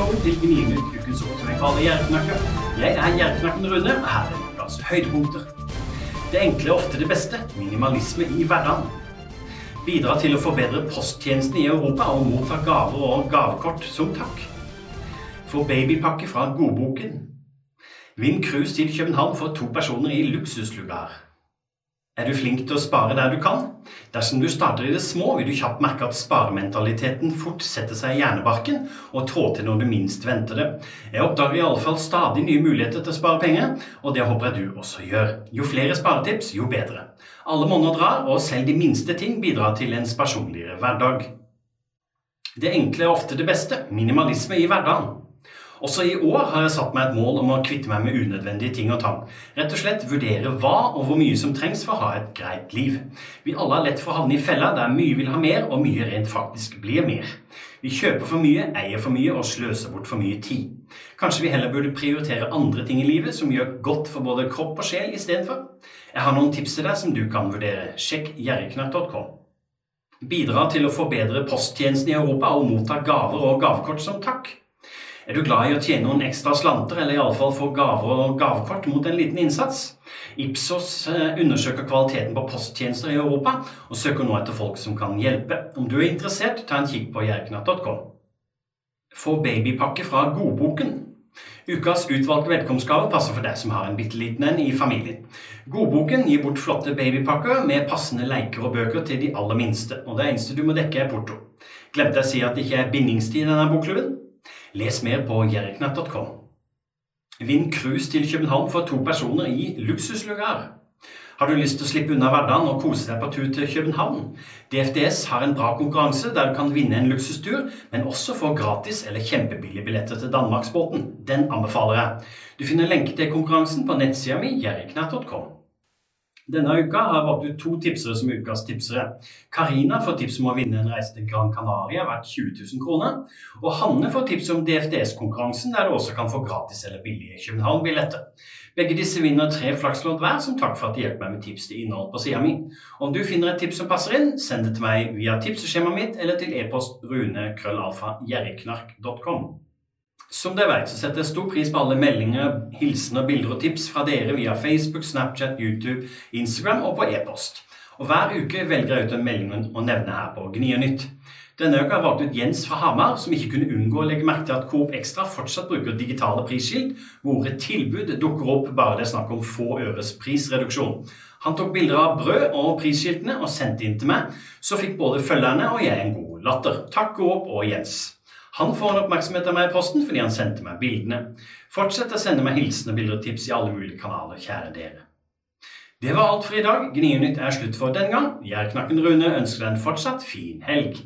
Velkommen til Gninytt ukens alle gjerdeknakker. Jeg er gjerdeknakken Rune, og her er plass høydepunkter. Det enkle er ofte det beste. Minimalisme i hverdagen. Bidra til å forbedre posttjenestene i Europa og motta gaver og gavekort som takk. Få babypakke fra Godboken. Vinn cruise til København for to personer i luksuslugar. Er du flink til å spare der du kan? Dersom du starter i det små, vil du kjapt merke at sparementaliteten fort setter seg i hjernebarken og trår til når du minst venter det. Jeg oppdager i alle fall stadig nye muligheter til å spare penger, og det håper jeg du også gjør. Jo flere sparetips, jo bedre. Alle monner drar, og selv de minste ting bidrar til ens personligere hverdag. Det enkle er ofte det beste. Minimalisme i hverdagen. Også i år har jeg satt meg et mål om å kvitte meg med unødvendige ting og tang. Rett og slett vurdere hva og hvor mye som trengs for å ha et greit liv. Vi alle har lett for å havne i fella der mye vil ha mer, og mye rent faktisk blir mer. Vi kjøper for mye, eier for mye og sløser bort for mye tid. Kanskje vi heller burde prioritere andre ting i livet som gjør godt for både kropp og sjel istedenfor? Jeg har noen tips til deg som du kan vurdere. Sjekk gjerrigknapp.com. Bidra til å forbedre posttjenesten i Europa og motta gaver og gavekort som takk. Er du glad i å tjene noen ekstra slanter, eller iallfall få gaver og gavekort mot en liten innsats? Ipsos eh, undersøker kvaliteten på posttjenester i Europa, og søker nå etter folk som kan hjelpe. Om du er interessert, ta en kikk på jerknatt.com. Få babypakke fra Godboken. Ukas utvalgte velkomstgave passer for deg som har en bitte liten en i familien. Godboken gir bort flotte babypakker med passende leker og bøker til de aller minste, og det eneste du må dekke, er porto. Glemte jeg å si at det ikke er bindingstid i denne bokklubben? Les mer på jerknatt.com. Vinn cruise til København for to personer i luksuslugar. Har du lyst til å slippe unna hverdagen og kose deg på tur til København? DFDS har en bra konkurranse der du kan vinne en luksustur, men også få gratis eller kjempebillige billetter til Danmarksbåten. Den anbefaler jeg. Du finner lenke til konkurransen på nettsida mi jerknatt.com. Denne uka har jeg valgt ut to tipsere som ukas tipsere. Karina får tips om å vinne en reise til Gran Canaria verdt 20 000 kroner. Og Hanne får tips om DFDS-konkurransen, der du også kan få gratis eller billige København-billetter. Begge disse vinner tre flakslodd hver, som takk for at de hjelper meg med tips til innhold på sida mi. Om du finner et tips som passer inn, send det til meg via tipseskjemaet mitt eller til e-post rune.krøllalfa.gjerrigknark.com. Som dere vet, så setter jeg stor pris på alle meldinger, hilsener, bilder og tips fra dere via Facebook, Snapchat, YouTube, Instagram og på e-post. Og Hver uke velger jeg ut en melding å nevne her på Gnionytt. Denne uka har jeg valgt ut Jens fra Hamar, som ikke kunne unngå å legge merke til at Coop Extra fortsatt bruker digitale prisskilt, hvor et tilbud dukker opp bare det er snakk om få øres prisreduksjon. Han tok bilder av brød og prisskiltene og sendte inn til meg, så fikk både følgerne og jeg en god latter. Takk Coop og Jens. Han får en oppmerksomhet av meg i posten fordi han sendte meg bildene. Fortsett å sende meg hilsener, bilder og tips i alle mulige kanaler, kjære dere. Det var alt for i dag. Gnienytt er slutt for den gang. Jeg, Knakken Rune, ønsker deg en fortsatt fin helg.